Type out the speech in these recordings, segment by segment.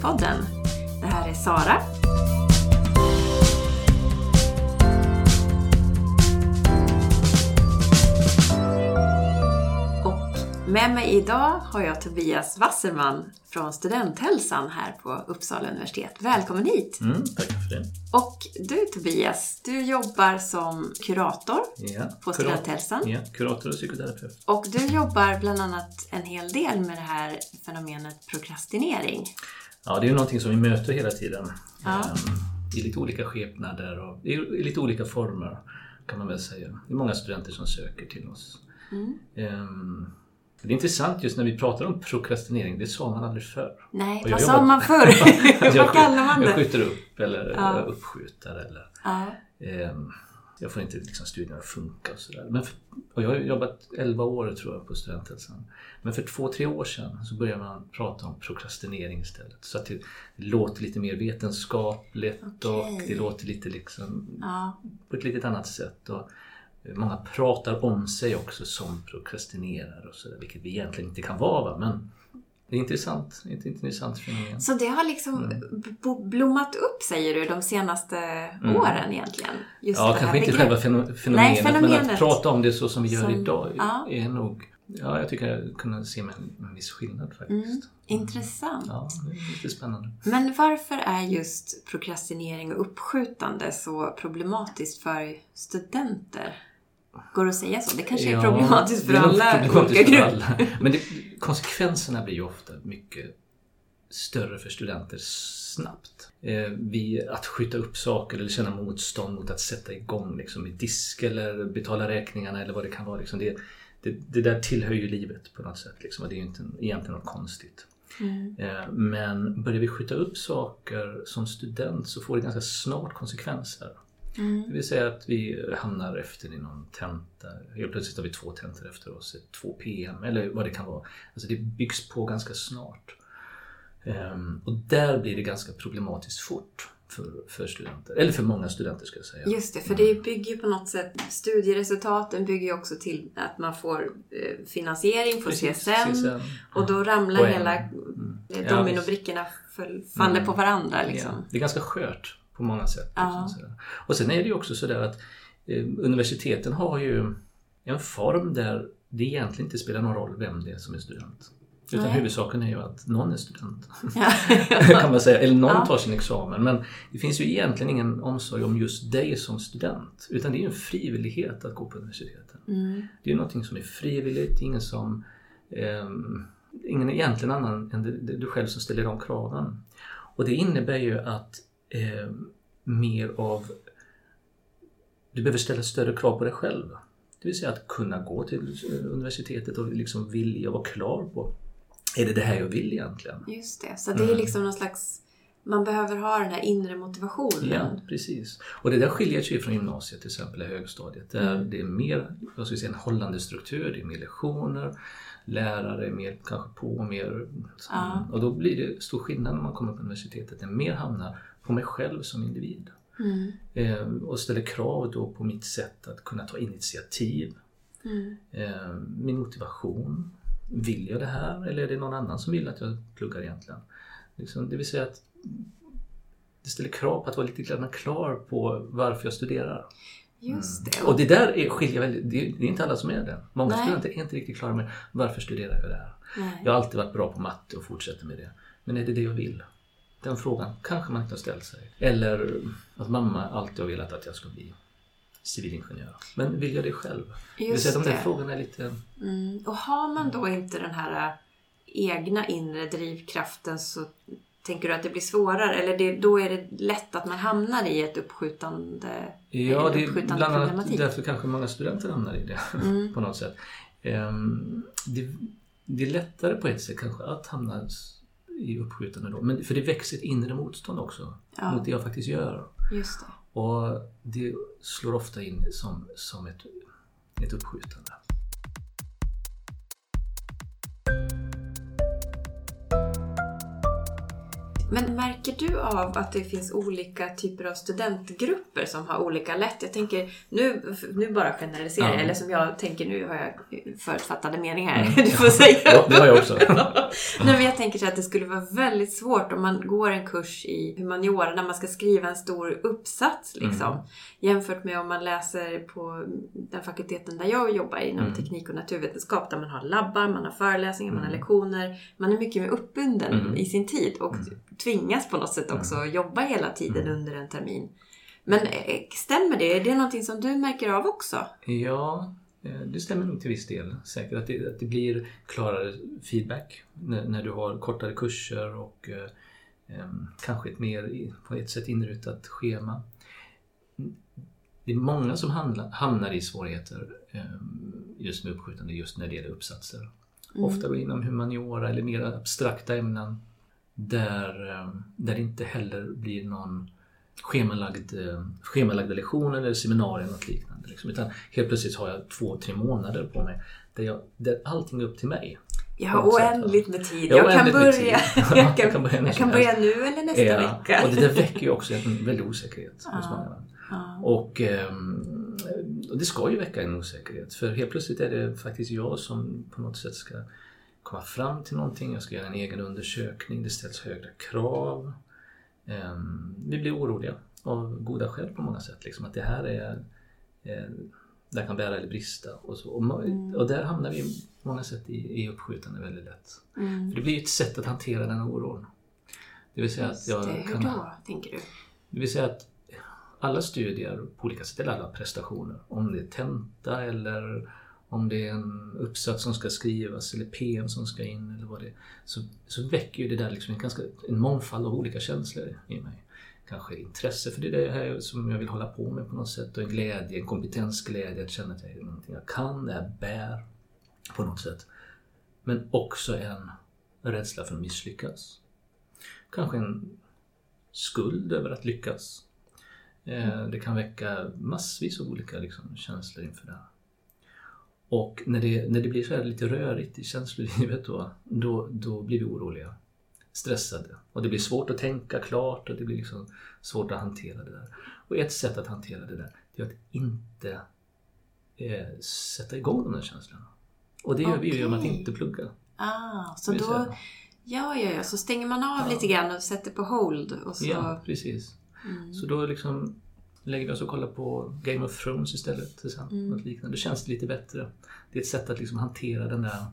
karriärpodden. Det här är Sara. Och med mig idag har jag Tobias Wasserman från Studenthälsan här på Uppsala universitet. Välkommen hit! Mm, tack för det. Och du Tobias, du jobbar som kurator Ja, på Studenthälsan. Ja, kurator och psykoterapeut. Och du jobbar bland annat en hel del med det här fenomenet prokrastinering. Ja, det är ju någonting som vi möter hela tiden. Ja. Ehm, I lite olika skepnader och i lite olika former kan man väl säga. Det är många studenter som söker till oss. Mm. Ehm, det är intressant just när vi pratar om prokrastinering, det sa man aldrig förr. Nej, jag vad sa man förr? Jag vad kallar man Jag det? skjuter upp eller Ja. jag uppskjuter eller Ja. ehm, jag får inte liksom studierna att funka och sådär. Och jag har jobbat 11 år tror jag på Studenthälsan. Men för två, tre år sedan så började man prata om prokrastinering istället. Så att det låter lite mer vetenskapligt och Okej. det låter lite liksom Ja. på ett lite annat sätt. Och många pratar om sig också som prokrastinerare och sådär, vilket vi egentligen inte kan vara. Va? Men det är intressant, ett intressant fenomen. Så det har liksom Mm. blommat upp säger du de senaste åren egentligen? Just Ja, kanske inte själva feno- fenomenet, men fenomenet. att prata om det så som vi gör Som- idag ja. är nog... Ja, jag tycker jag kunde se en, en viss skillnad faktiskt. Mm, intressant. Ja, det är lite spännande. Men varför är just prokrastinering och uppskjutande så problematiskt för studenter? Går det att säga så? Det kanske är Ja, problematiskt för är alla olika grupper. Men det, konsekvenserna blir ju ofta mycket större för studenter snabbt. Eh, vi, att skjuta upp saker eller känna motstånd mot att sätta igång liksom, i disk eller betala räkningarna eller vad det kan vara. Liksom, det, det, det där tillhör ju livet på något sätt. Liksom, och det är ju inte egentligen något konstigt. Mm. Eh, Men börjar vi skjuta upp saker som student så får det ganska snart konsekvenser. Mm. Det vill säga att vi hamnar efter i någon tenta. Helt plötsligt har vi två tentor efter oss, två PM eller vad det kan vara. Alltså det byggs på ganska snart. Ehm, och där blir det ganska problematiskt fort för, för studenter. Eller för många studenter ska jag säga. Just det, för det bygger ju på något sätt, studieresultaten bygger ju också till att man får eh, finansiering, Precis, CSN, CSN. och då ramlar Poäng. hela Mm. eh, dominobrickorna faller Mm. på varandra liksom. Ja, det är ganska skört på många sätt. Ja. Och sen är det ju också sådär att eh, universiteten har ju en form där det egentligen inte spelar någon roll vem det är som är student. Utan Nej. huvudsaken är ju att någon är student. Ja. kan man säga. Eller någon Ja. tar sin examen. Men det finns ju egentligen ingen omsorg om just dig som student. Utan det är ju en frivillighet att gå på universiteten. Mm. Det är ju någonting som är frivilligt. Det är ingen som... ehm, ingen egentligen annan än du själv som ställer de kraven. Och det innebär ju att ehm, mer av... Du behöver ställa större krav på dig själv. Det vill säga att kunna gå till eh, universitetet och liksom vilja vara klar på är det det här jag vill egentligen? Just det, så det är Mm. liksom någon slags... Man behöver ha den här inre motivationen. Ja, precis. Och det där skiljer sig från gymnasiet till exempel, i högstadiet. Där Mm. det är mer, vad ska säga, en hållande struktur, det är mer lektioner, lärare är mer kanske på, mer... Ja. Och då blir det stor skillnad när man kommer på universitetet. Det mer hamnar på mig själv som individ. Mm. Eh, och ställer krav då på mitt sätt att kunna ta initiativ. Mm. Eh, min motivation. Vill jag det här eller är det någon annan som vill att jag pluggar egentligen? Liksom, det vill säga att det ställer krav på att vara lite grann klar på varför jag studerar. Just det. Och det där är, skiljer väldigt, det är, det är inte alla som är det. Många Nej. studenter är inte riktigt klara med varför studerar jag det här? Nej. Jag har alltid varit bra på matte och fortsätter med det. Men är det det jag vill? Den frågan kanske man inte har ställt sig. Eller att mamma alltid har velat att jag ska bli civilingenjör. Men vill jag det själv? det Just säga, de där det. frågorna är lite... Mm. Och har man då inte den här äh, egna inre drivkraften så tänker du att det blir svårare? Eller det, då är det lätt att man hamnar i ett uppskjutande, Ja, det är bland annat därför kanske många studenter hamnar i det Mm. på något sätt. Ehm, Det, det är lättare på ett sätt kanske att hamna i uppskjutande då. Men för det växer ett inre motstånd också Ja. mot det jag faktiskt gör. Just det. Och det slår ofta in som, som ett, ett uppskjutande. Men märker du av att det finns olika typer av studentgrupper som har olika lätt? Jag tänker, nu, nu bara generaliserar jag, Ja. eller som jag tänker, nu har jag förutfattade meningar. Mm. Du får säga. Ja, det har jag också. Nej, men jag tänker så att det skulle vara väldigt svårt om man går en kurs i humaniora när man ska skriva en stor uppsats. Liksom, Mm. Jämfört med om man läser på den fakulteten där jag jobbar inom Mm. teknik och naturvetenskap. Där man har labbar, man har föreläsningar, man har Mm. lektioner. Man är mycket mer uppbunden Mm. i sin tid och Mm. Tvingas på något sätt också jobba hela tiden Mm. under en termin. Men eh, stämmer det? Är det någonting som du märker av också? Ja, eh, det stämmer nog till viss del. Säkert att det, att det blir klarare feedback när, när du har kortare kurser och eh, kanske ett mer på ett sätt inrutat schema. Det är många som handla, hamnar i svårigheter em, just med uppskjutande just när det gäller uppsatser. Mm. Ofta inom humaniora eller mer abstrakta ämnen där, eh, där det inte heller blir någon schemalagd, eh, schemalagda lektioner eller seminarier eller något liknande. Liksom. Utan helt plötsligt har jag två, tre månader på mig där, jag, där allting är upp till mig. Jag har oändligt med tid. Jag Jag, kan börja, jag kan, Jag kan börja jag kan börja nu eller nästa Ja, vecka. och det där väcker ju också en väldig osäkerhet hos Ja. många. Ja. Och, ehm, och det ska ju väcka en osäkerhet för helt plötsligt är det faktiskt jag som på något sätt ska komma fram till någonting. Jag ska göra en egen undersökning. Det ställs högre krav. Ehm, Vi blir oroliga av goda skäl på många sätt. Liksom, att det här är eh, där kan bära eller brista. Och, så. Och, Mm. och där hamnar vi på många sätt i, i uppskjutande väldigt lätt. Mm. För det blir ju ett sätt att hantera den oron. Det vill säga att jag det. Hur kan då, tänker du? det vill säga att alla studier på olika sätt, eller alla prestationer, om det är tenta eller om det är en uppsats som ska skrivas eller PM som ska in eller vad det är, så, så väcker ju det där liksom en, ganska, en mångfald av olika känslor i mig. Kanske intresse för det är det här som jag vill hålla på med på något sätt och en glädje, en kompetensglädje att känna att jag är någonting jag kan, det här bär på något sätt. Men också en rädsla för att misslyckas. Kanske en skuld över att lyckas. Eh, det kan väcka massvis av olika liksom, känslor inför det här. Och när det, när det blir så här lite rörigt i känslolivet då, då, då blir vi oroliga, stressade. Och det blir svårt att tänka klart och det blir liksom svårt att hantera det där. Och ett sätt att hantera det där, det är att inte eh, sätta igång de här känslorna. Och det gör vi ju genom att inte plugga. Ah, så då... säga. Ja, ja, ja. Så stänger man av Ja. lite grann och sätter på hold. Och så... Ja, precis. Mm. Så då liksom lägger vi oss och kollar på Game of Thrones istället. Till exempel, Mm. något liknande. Då känns det lite bättre. Det är ett sätt att liksom hantera den där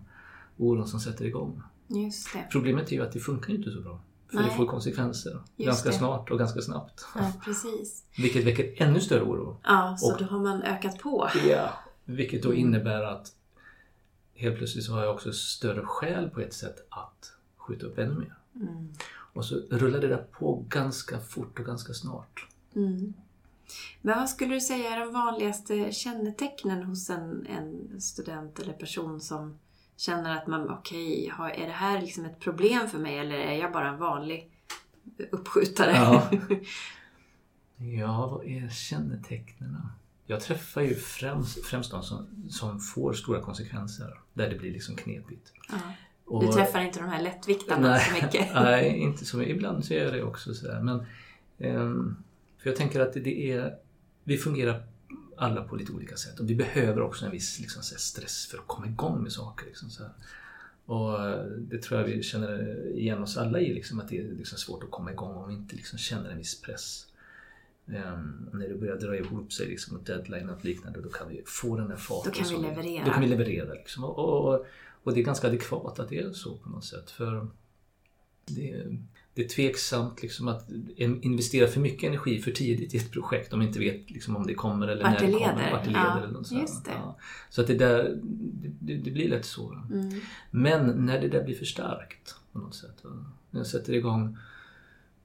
oron som sätter igång. Just det. Problemet är ju att det funkar inte så bra. För Nej. det får konsekvenser. ganska det. snart och ganska snabbt. Ja, precis. Vilket väcker ännu större oro. Ja, så Och- då har man ökat på. Ja. Vilket då Mm. innebär att helt plötsligt så har jag också större skäl på ett sätt att skjuta upp ännu mer. Mm. Och så rullar det där på ganska fort och ganska snart. Mm. Men vad skulle du säga är de vanligaste kännetecknen hos en, en student eller person som känner att man, okej, har- är det här liksom ett problem för mig eller är jag bara en vanlig uppskjutare? Ja. Ja, vad är kännetecknen? Jag träffar ju främst, främst de som, som får stora konsekvenser. Där det blir liksom knepigt. Ja. Och, Du träffar inte de här lättviktarna nej, så mycket? nej, inte så mycket. Ibland så gör jag det också. Så Men, ehm, för jag tänker att det är... Vi fungerar alla på lite olika sätt och vi behöver också en viss liksom, stress för att komma igång med saker. Liksom, så här. Och eh, det tror jag vi känner igen oss alla i, liksom, att det är liksom svårt att komma igång om vi inte liksom känner en viss press. Ehm, när det börjar dra ihop sig liksom, mot deadline och liknande, då kan vi få den där farten. Då kan vi leverera. Då kan vi leverera. Liksom. Och, och, och det är ganska adekvat att det är så på något sätt. För det, det är tveksamt liksom, att investera för mycket energi för tidigt i ett projekt om man inte vet liksom, om det kommer eller Vart när det det kommer. leder. Vart det leder Ja, eller något just det. Ja. Så att det där, det, det blir lätt så. Mm. Men när det där blir för starkt på något sätt. va? När jag sätter igång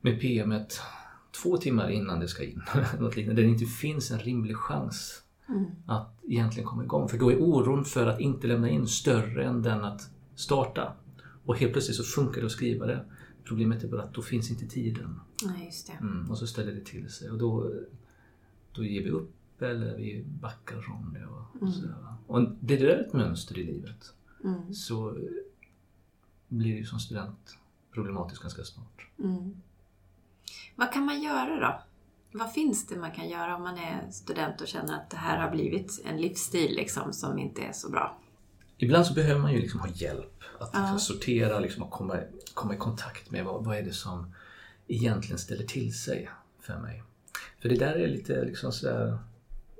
med PMet två timmar innan det ska in, något liknande, där det inte finns en rimlig chans Mm. att egentligen komma igång. För då är oron för att inte lämna in större än den att starta. Och helt plötsligt så funkar det att skriva det. Problemet är bara att då finns inte tiden. Nej, just det. Mm, och så ställer det till sig och då, då ger vi upp eller vi backar från det. Och, Mm. sådär, och det där är ett mönster i livet. Mm. Så blir det ju som student problematiskt ganska snart. Mm. Vad kan man göra då? Vad finns det man kan göra om man är student och känner att det här har blivit en livsstil liksom, som inte är så bra? Ibland så behöver man ju liksom ha hjälp att Ja. liksom sortera liksom, och komma, komma i kontakt med vad, vad är det som egentligen ställer till sig för mig. För det där är lite liksom så här,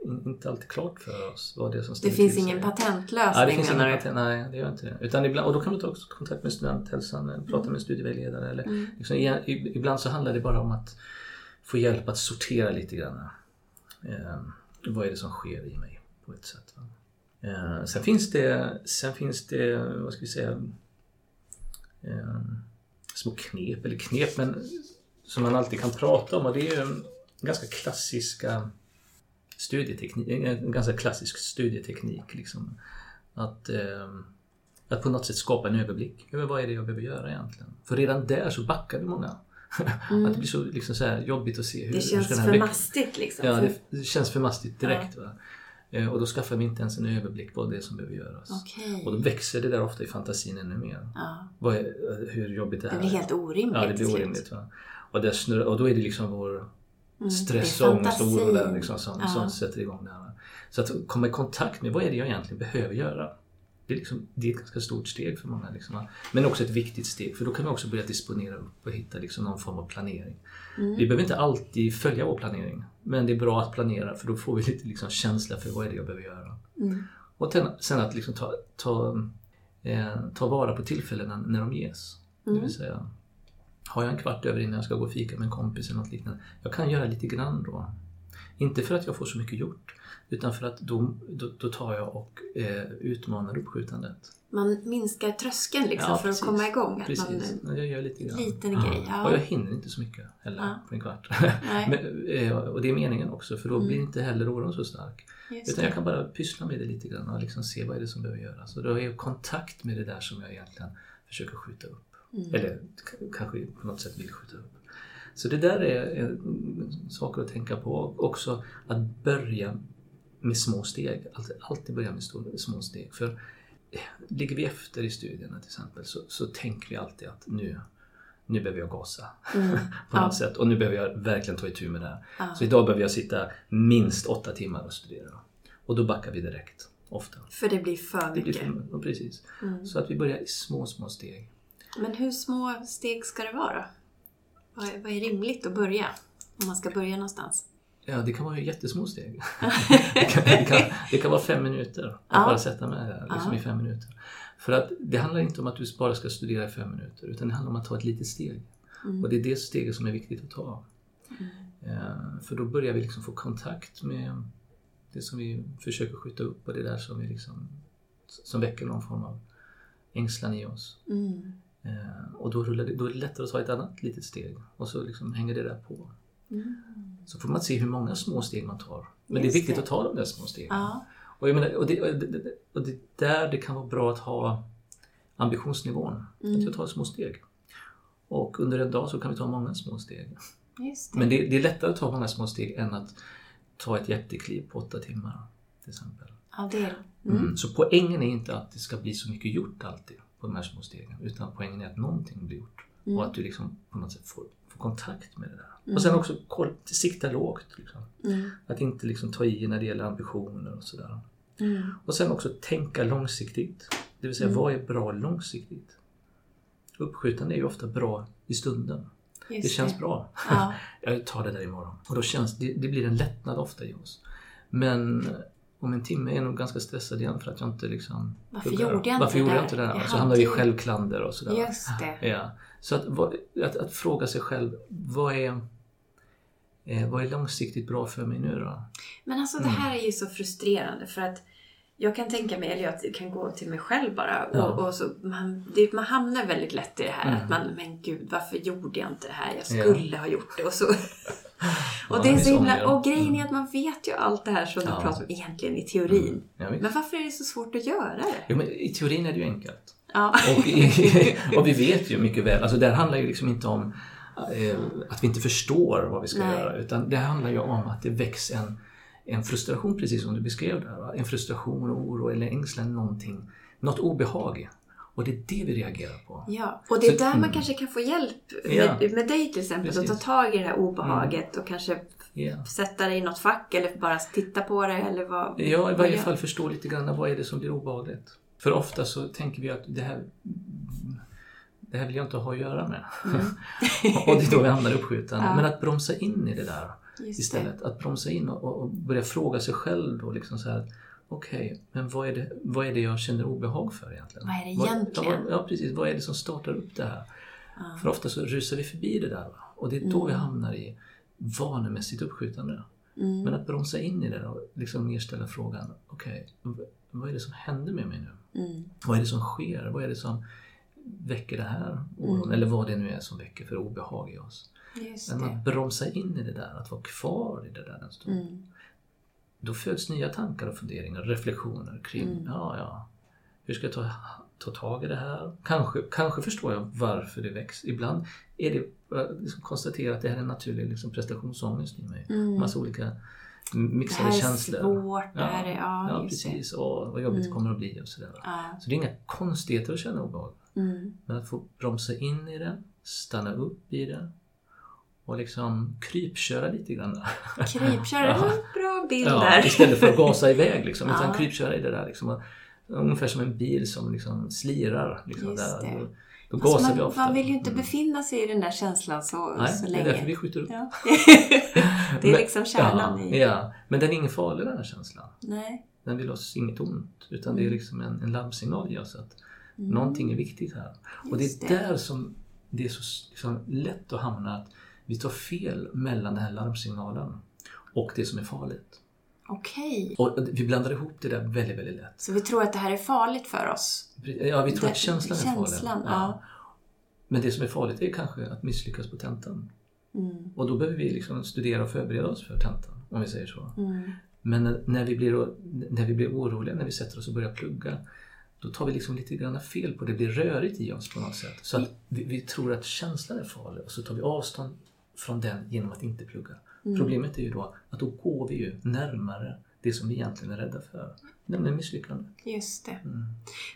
in- inte alltid klart för oss vad det är som Det ställer finns till ingen sig. patentlösning Ja, det finns ingen patent, nej det gör inte det. Utan ibland, och då kan man ta också kontakt med studenthälsan, eller prata med studievägledare. Eller, Mm. liksom, ibland så handlar det bara om att få hjälp att sortera lite grann. Eh, vad är det som sker i mig på ett sätt. Va? Eh, sen finns det, sen finns det, vad ska vi säga, eh, små knep, eller knep, men som man alltid kan prata om och det är ju ganska klassiska studieteknik, en ganska klassisk studieteknik. Liksom. Att, eh, att på något sätt skapa en överblick över vad är det jag behöver göra egentligen. För redan där så backar vi många. att det blir så, liksom så här jobbigt att se hur, Mm. Det hur känns ska den för här veck- mastigt liksom. Ja, För- det, det känns för mastigt direkt. Va? Eh, Och då skaffar vi inte ens en överblick på det som behöver göras. Okej. Och då växer det där ofta i fantasin ännu mer. Ja. Vad är, hur jobbigt det Det här blir är. helt orimligt. Ja, det blir slut. orimligt. Va? Och, där snurrar, och då är det liksom vår Mm, stress, det ångest och oro där liksom, som, Ja. som sätter igång det här. Så att komma i kontakt med vad är det jag egentligen behöver göra. Det är, liksom, det är ett ganska stort steg för många. Liksom, men också ett viktigt steg för då kan vi också börja disponera upp och hitta liksom, någon form av planering. Mm. Vi behöver inte alltid följa vår planering men det är bra att planera för då får vi lite liksom, känsla för vad är det jag behöver göra. Mm. Och sen att liksom ta, ta, eh, ta vara på tillfällena när de ges. Det Mm. vill säga, har jag en kvart över innan jag ska gå och fika med en kompis eller något liknande. Jag kan göra lite grann då. Inte för att jag får så mycket gjort utan för att då, då, då tar jag och eh, utmanar uppskjutandet. Man minskar tröskeln liksom Ja, för precis. att komma igång. Att Precis, man, jag gör lite grann. liten grej, ja. Och jag hinner inte så mycket heller på en kvart. Men, eh, och det är meningen också för då Mm. blir inte heller oron så stark. just Utan jag det. kan bara pyssla med det lite grann och liksom se vad är det som behöver göras. Och då är jag i kontakt med det där som jag egentligen försöker skjuta upp. Mm. Eller kanske på något sätt vill skjuta upp. Så det där är saker att tänka på. Också att börja med små steg. Alltid, alltid börja med små steg. För eh, ligger vi efter i studierna till exempel så, så tänker vi alltid att nu, nu behöver jag gasa Mm. på Ja. något sätt. Och nu behöver jag verkligen ta itu med det här. Ja. Så idag behöver jag sitta minst åtta timmar och studera. Och då backar vi direkt, ofta. För det blir för Det blir mycket. för, ja, precis. Mm. Så att vi börjar i små, små steg. Men hur små steg ska det vara? Vad är, vad är rimligt att börja? Om man ska börja någonstans. Ja, det kan vara jättesmå steg. det, kan, det, kan, det kan vara fem minuter. Att Ja. bara sätta mig där liksom Ja. i fem minuter. För att det handlar inte om att du bara ska studera i fem minuter utan det handlar om att ta ett litet steg. Mm. Och det är det steget som är viktigt att ta. Eh, För då börjar vi liksom få kontakt med det som vi försöker skjuta upp och det där som, vi liksom, som väcker någon form av ängslan i oss. Mm. Eh, Och då, rullar då är det lättare att ta ett annat litet steg och så liksom hänger det där på. Mm. Så får man se hur många små steg man tar. Men Just det är viktigt det. att ta de där små stegen. Ja. Och, jag menar, och, det, och, det, och det där det kan vara bra att ha ambitionsnivån. Mm. Att jag tar små steg. Och under en dag så kan vi ta många små steg. Det. Men det, det är lättare att ta många små steg än att ta ett jättekliv på åtta timmar. Till exempel. Ja, det är det. Mm. Mm. Så poängen är inte att det ska bli så mycket gjort alltid på de här små stegen. Utan poängen är att någonting blir gjort. Mm. Och att du liksom på något sätt får, får kontakt med det där. Mm. Och sen också sikta lågt. Liksom. Mm. Att inte liksom ta i när det gäller ambitioner och sådär. Mm. Och sen också tänka långsiktigt. Det vill säga, Mm. vad är bra långsiktigt? Uppskjutande är ju ofta bra i stunden. Just det känns bra. Ja. Jag tar det där imorgon. Och då känns det, det blir en lättnad ofta i oss. Men om en timme är jag nog ganska stressad igen för att jag inte liksom... Varför gjorde jag Varför inte gjorde det jag inte det där? Jag Så hamnar vi i självklander och sådär. Just det. Ja. Så att, att, att fråga sig själv, vad är, eh, vad är långsiktigt bra för mig nu då? Men alltså det här är ju så frustrerande för att jag kan tänka mig, eller jag kan gå till mig själv bara och, Ja. och så man, det, man hamnar väldigt lätt i det här Mm. att man, men gud varför gjorde jag inte det här? Jag Ja. skulle ha gjort det och så. Och det är så himla, och grejen är Mm. att man vet ju allt det här som Ja. du pratar om egentligen i teorin. Visst. Men varför är det så svårt att göra det? Jo, men I teorin är det ju enkelt. Ja. Och, i, och vi vet ju mycket väl, alltså det här handlar ju liksom inte om eh, att vi inte förstår vad vi ska Nej. göra utan det handlar ju om att det väcks en, en frustration precis som du beskrev där. Va? En frustration, och oro eller ängslan, någonting, något obehag. Och det är det vi reagerar på. Ja, och det är Så- där man mm. kanske kan få hjälp Ja. med, med dig till exempel. Att ta Precis. Mm. tag i det här obehaget och kanske Ja. sätta det i något fack eller bara titta på det eller vad Ja, i vad varje fall förstå lite grann vad är det som blir obehagligt. För ofta så tänker vi att det här, det här vill jag inte ha att göra med. och det är då vi hamnar i uppskjutande. Ja. Men att bromsa in i det där Just istället. Att bromsa in och, och- och börja fråga sig själv då liksom så här. Okej, men vad är, det, vad är det jag känner obehag för egentligen? Vad är det egentligen? Ja, ja, precis. Vad är det som startar upp det här? Ja. För ofta så rusar vi förbi det där. Och det är då vi hamnar i vanemässigt uppskjutande. Mm. Men att bromsa in i det och liksom mer ställa frågan, okej, v- vad är det som händer med mig nu? Mm. Vad är det som sker? Vad är det som väcker det här oron? Eller vad det nu är som väcker för obehag i oss. Just Men att bromsa in i det där, att vara kvar i det där en stund. Då föds nya tankar och funderingar, reflektioner kring, Mm. ja, ja, hur ska jag ta, ta tag i det här? Kanske, kanske förstår jag varför det väcks. Ibland är det liksom konstatera att det här är en naturlig liksom, prestationsångest i mig. Mm. Massa olika Det mixade här är känslor. svårt. Det här är, ja, ja just det. precis. Åh, vad jobbigt det Mm. kommer att bli och sådär. Ja. Så det är inga konstigheter att känna obehag. Mm. Men att få bromsa in i det, stanna upp i det och liksom krypköra lite grann. Krypköra, det en bra bild Ja, där. istället för att gasa iväg liksom. Utan Ja. krypköra i det där liksom. Ungefär som en bil som liksom slirar. Liksom, Just där. det. Då, då Alltså gasar man, vi ofta. man vill ju inte Mm. befinna sig i den där känslan så, Nej, så det länge. är därför vi skjuter upp. Ja. det är liksom kärnan ja, i... Ja, men den är ingen farlig den här känslan. Nej. Den vill oss inget ont. Utan det är liksom en, en larmsignal i oss att Mm. någonting är viktigt här. Och det är Just det. där som det är så liksom, lätt att hamna att vi tar fel mellan den här larmsignalen och det som är farligt. Okej. Och vi blandar ihop det där väldigt, väldigt lätt. Så vi tror att det här är farligt för oss? Ja, vi tror Det- att känslan är farlig. känslan, ja. Men det som är farligt är kanske att misslyckas på tentan. Mm. Och då behöver vi liksom studera och förbereda oss för tentan, om vi säger så. Mm. Men när, när, vi blir, när vi blir oroliga, när vi sätter oss och börjar plugga, då tar vi liksom lite grann fel på det. Det blir rörigt i oss på något sätt. Så att vi, vi tror att känslan är farlig och så tar vi avstånd från den genom att inte plugga. Mm. Problemet är ju då att då går vi ju närmare det som vi egentligen är rädda för. Nämligen misslyckande. Just det. Mm.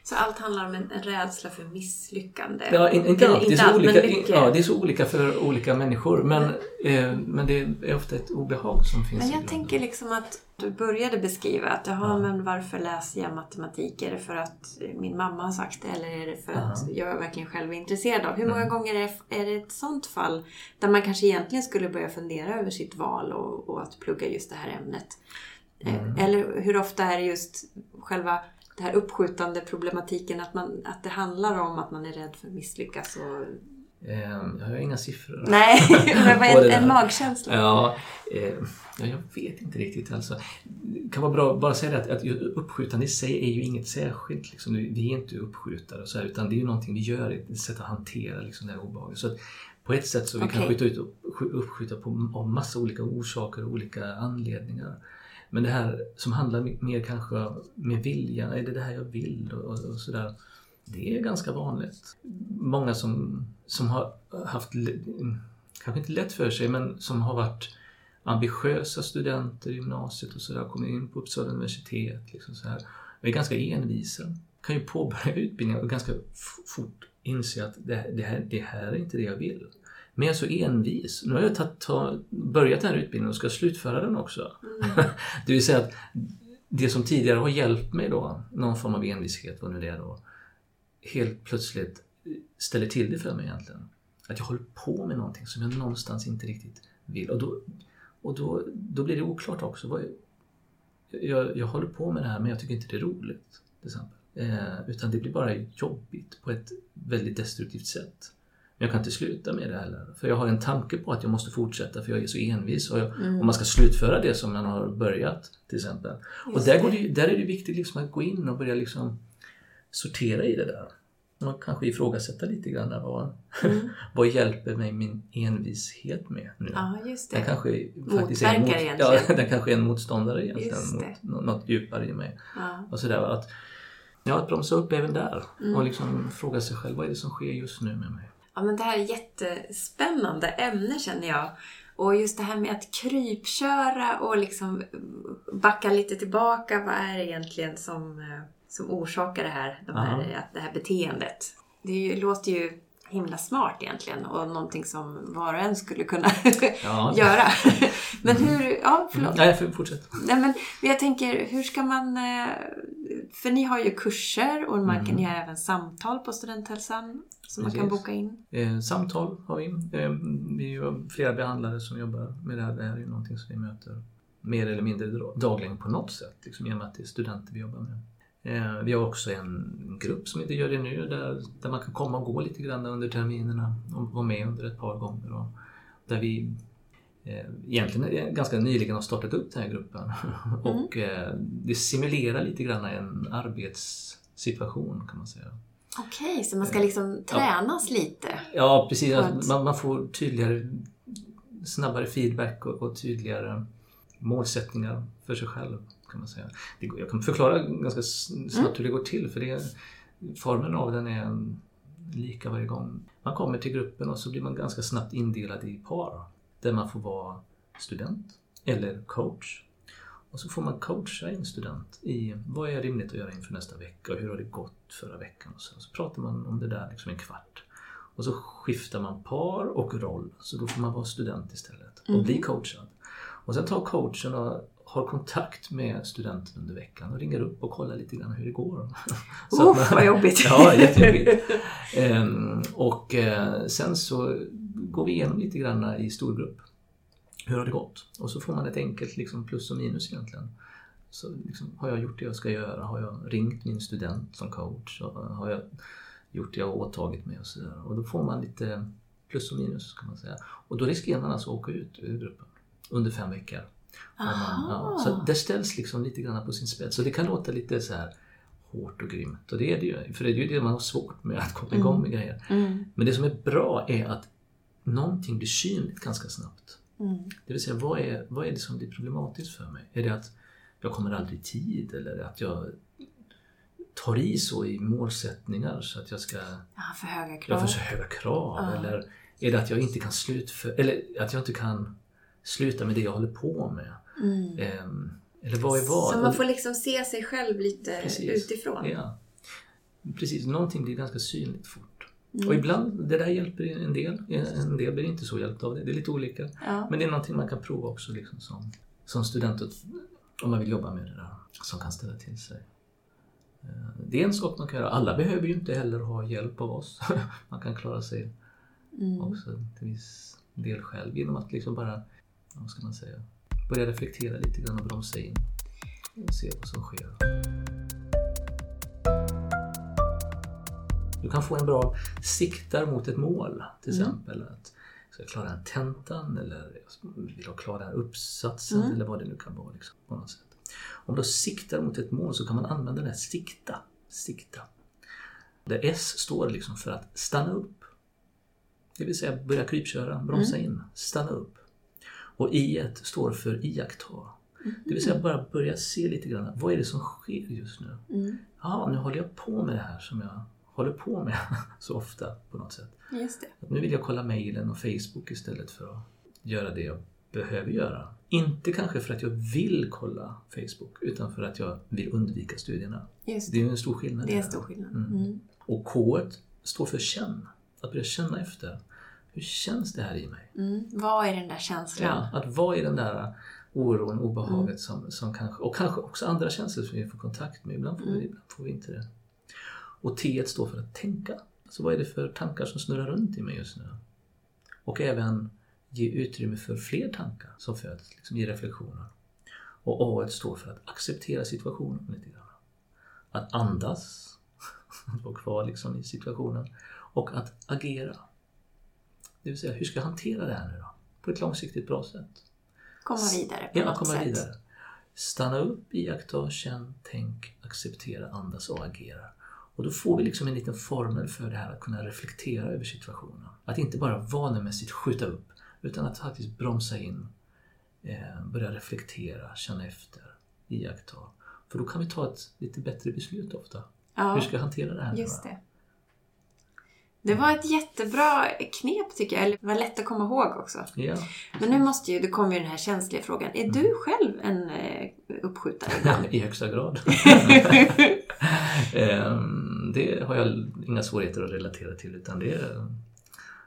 Så allt handlar om en, en rädsla för misslyckande? Ja, in, inte allt. Det är, så allt, olika, ja, det är så olika för olika människor. Men, eh, men det är ofta ett obehag som finns Men jag tänker liksom att du började beskriva att jaha, Ja. men varför läser jag matematik? Är det för att min mamma har sagt det eller är det för att Ja. jag verkligen själv är intresserad av? Hur många Mm. gånger är, är det ett sånt fall där man kanske egentligen skulle börja fundera över sitt val och, och att plugga just det här ämnet? Eh, Mm. Eller hur ofta är det just själva det här uppskjutande problematiken att, man, att det handlar om att man är rädd för att misslyckas? Och... Eh, jag har inga siffror. Nej, men vad är en, magkänsla? Ja, eh, ja, jag vet inte riktigt. Alltså. Det kan vara bra att bara säga det att, att ju- uppskjutande i sig är ju inget särskilt. Liksom. Vi är inte uppskjutare så här, utan det är ju någonting vi gör, ett sätt att hantera liksom, det här obehaget. Så att på ett sätt så vi kan Okej. skjuta ut uppskjuta på, av massa olika orsaker och olika anledningar. Men det här som handlar mer kanske med viljan, är det det här jag vill och, och, och sådär. Det är ganska vanligt. Många som, som har haft, kanske inte lätt för sig, men som har varit ambitiösa studenter i gymnasiet och sådär, kommit in på Uppsala universitet. Liksom så här, och är ganska envisa. Kan ju påbörja utbildningen och ganska fort inse att det, det, här, det här är inte det jag vill. Men jag är så envis. Nu har jag tagit, ta, börjat den här utbildningen och ska slutföra den också. det vill säga att det som tidigare har hjälpt mig då, någon form av envishet, vad nu det är då, helt plötsligt ställer till det för mig egentligen. Att jag håller på med någonting som jag någonstans inte riktigt vill. Och då, och då, då blir det oklart också. Vad, jag, jag håller på med det här men jag tycker inte det är roligt. Till exempel. Eh, utan det blir bara jobbigt på ett väldigt destruktivt sätt. Men jag kan inte sluta med det heller. För jag har en tanke på att jag måste fortsätta för jag är så envis. Och, jag, Mm. och man ska slutföra det som man har börjat till exempel. och Just där, det. går det, där är det viktigt liksom att gå in och börja liksom sortera i det där. Och kanske ifrågasätta lite grann vad, Mm. vad hjälper mig min envishet med nu? Ja, just Den det. kanske faktiskt är en, mot, ja, den kanske är en motståndare egentligen mot något djupare i mig. Ja. Och sådär, att, ja, att bromsa upp även där Mm. och liksom fråga sig själv vad är det som sker just nu med mig? Ja, men det här är jättespännande ämne känner jag. Och just det här med att krypköra och liksom backa lite tillbaka. Vad är det egentligen som, eh, som orsakar det här, de här, det här beteendet. Det ju, låter ju himla smart egentligen och någonting som var och en skulle kunna ja. göra. men hur, ja förlåt. Nej, för, fortsätt. Nej, men jag tänker, hur ska man, eh, för ni har ju kurser och man kan, mm. ni har även samtal på Studenthälsan som Precis. man kan boka in. Eh, samtal har vi. Eh, vi har flera behandlare som jobbar med det här. Det här är ju någonting som vi möter mer eller mindre dagligen på något sätt, liksom, med att det är studenter vi jobbar med. Eh, vi har också en grupp som inte gör det nu där, där man kan komma och gå lite grann under terminerna och vara med under ett par gånger. Och där vi eh, egentligen ganska nyligen har startat upp den här gruppen. Mm. och eh, det simulerar lite grann en arbetssituation kan man säga. Okej, okay, så man ska liksom tränas ja. lite? Ja, precis. Att... Man, man, får tydligare, snabbare feedback och, och tydligare målsättningar för sig själv kan man säga. Jag kan förklara ganska snabbt mm. hur det går till för det, formen av den är lika varje gång. Man kommer till gruppen och så blir man ganska snabbt indelad i par där man får vara student eller coach. Och så får man coacha en student i vad är rimligt att göra inför nästa vecka och hur har det gått förra veckan. Och så, så pratar man om det där liksom en kvart. Och så skiftar man par och roll så då får man vara student istället och mm. bli coachad. Och sen tar coachen och har kontakt med studenten under veckan och ringer upp och kollar lite grann hur det går. Så Uff, man, vad jobbigt! ja, jättejobbigt. ehm, och eh, sen så går vi igenom lite grann i storgrupp. Hur har det gått? Och så får man ett enkelt liksom, plus och minus egentligen. Så liksom, har jag gjort det jag ska göra? Har jag ringt min student som coach? Har jag gjort det jag åtagit mig? Och, så där. och då får man lite plus och minus kan man säga. Och då riskerar man alltså att åka ut ur gruppen under fem veckor. Man, ja, så det ställs liksom lite grann på sin spets. Så det kan låta lite så här hårt och grymt. Och det är det ju. För det är ju det man har svårt med, att komma igång med mm. grejer. Mm. Men det som är bra är att någonting blir synligt ganska snabbt. Mm. Det vill säga, vad är, vad är det som blir problematiskt för mig? Är det att jag kommer aldrig i tid eller att jag tar i så i målsättningar så att jag ska... Jag har för höga krav. Jag får så höga krav. Ja. Eller är det att jag inte kan slutföra... Eller att jag inte kan sluta med det jag håller på med. Mm. Eh, eller vad är vad? Så man får liksom se sig själv lite Precis. utifrån? Ja. Precis, någonting blir ganska synligt fort. Mm. Och ibland, det där hjälper en del. En del blir inte så hjälpt av det. Det är lite olika. Ja. Men det är någonting man kan prova också liksom som, som student om man vill jobba med det där. Som kan ställa till sig. Eh, det är en sak man kan göra. Alla behöver ju inte heller ha hjälp av oss. man kan klara sig mm. också till viss del själv genom att liksom bara vad ska man säga, börja reflektera lite grann och bromsa in och se vad som sker. Du kan få en bra siktar mot ett mål, till mm. exempel. Att ska jag klara en tentan eller vill jag klara den här uppsatsen mm. eller vad det nu kan vara. Liksom, på något sätt. Om du siktar mot ett mål så kan man använda det här sikta. sikta. Där S står liksom för att stanna upp. Det vill säga börja krypköra, bromsa mm. in, stanna upp. Och I1 står för iaktta. Mm. Det vill säga bara börja se lite grann, vad är det som sker just nu? Mm. Ja, nu håller jag på med det här som jag håller på med så ofta på något sätt. Just det. nu vill jag kolla mejlen och Facebook istället för att göra det jag behöver göra. Inte kanske för att jag vill kolla Facebook utan för att jag vill undvika studierna. Just det. det är en stor skillnad. Det är en stor skillnad. Mm. Mm. Och K står för känn. Att börja känna efter. Hur känns det här i mig? Mm. Vad är den där känslan? Ja, att vad är den där oron, obehaget mm. som, som kanske, och kanske också andra känslor som vi får kontakt med. Ibland får, mm. vi, ibland får vi inte det. Och T står för att tänka. Alltså vad är det för tankar som snurrar runt i mig just nu? Och även ge utrymme för fler tankar som föds, liksom i reflektioner. Och A står för att acceptera situationen lite grann. Att andas, att vara kvar liksom i situationen. Och att agera. Det vill säga, hur ska jag hantera det här nu då? På ett långsiktigt bra sätt. Komma vidare på ja, något komma sätt. Vidare. Stanna upp, iaktta, känn, tänk, acceptera, andas och agera. Och då får vi liksom en liten formel för det här att kunna reflektera över situationen. Att inte bara vanemässigt skjuta upp, utan att faktiskt bromsa in, eh, börja reflektera, känna efter, iaktta. För då kan vi ta ett lite bättre beslut ofta. Ja, Hur ska jag hantera det här? Just det. Det var ett jättebra knep tycker jag. Eller det var lätt att komma ihåg också. Ja. Men nu måste ju, det kommer ju den här känsliga frågan. Är du själv en eh, uppskjutare ibland? I högsta grad. Ehm, det har jag inga svårigheter att relatera till utan det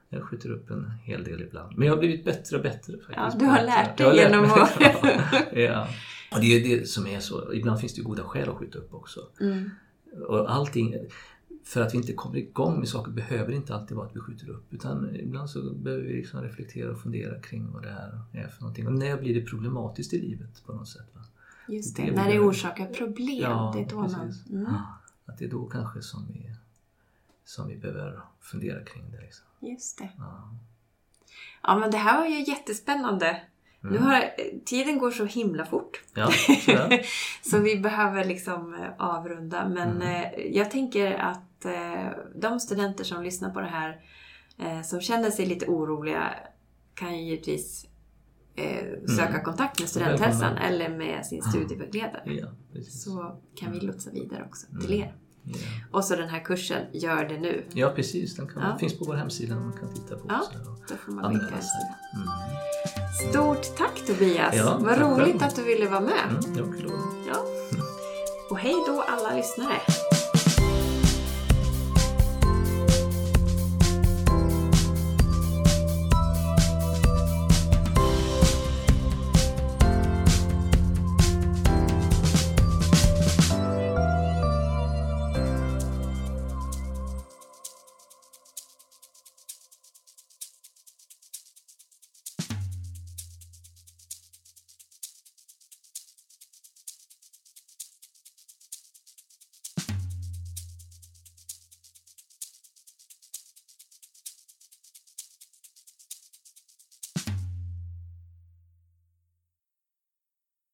jag skjuter upp en hel del ibland. Men jag har blivit bättre och bättre. Faktiskt, ja, du har lärt dig genom att... ja. Och det är det som är så. Ibland finns det goda skäl att skjuta upp också. Mm. Och allting, för att vi inte kommer igång med saker behöver inte alltid vara att vi skjuter upp. Utan ibland så behöver vi liksom reflektera och fundera kring vad det här är för någonting. Och när blir det problematiskt i livet på något sätt? Va? Just det, det när det orsakar problem. Ja, det är då precis. man... Mm. Att det är då kanske som vi, som vi behöver fundera kring det. Liksom. Just det. Ja. ja, men det här var ju jättespännande. Mm. Nu har, tiden går så himla fort. Ja, så vi behöver liksom eh, avrunda. Men mm. Eh, jag tänker att eh, de studenter som lyssnar på det här som känner sig lite oroliga kan ju givetvis söka mm. kontakt med studenthälsan eller med sin studievägledare. Ja, så kan vi lotsa vidare också till mm. er. Yeah. Och så den här kursen, Gör det nu. Ja precis, den kan, ja. finns på vår hemsida man kan titta på. Ja, då får man länka mm. Stort tack Tobias! Ja, Vad tack roligt att du ville vara med. Mm, det var kul ja. Och hej då alla lyssnare!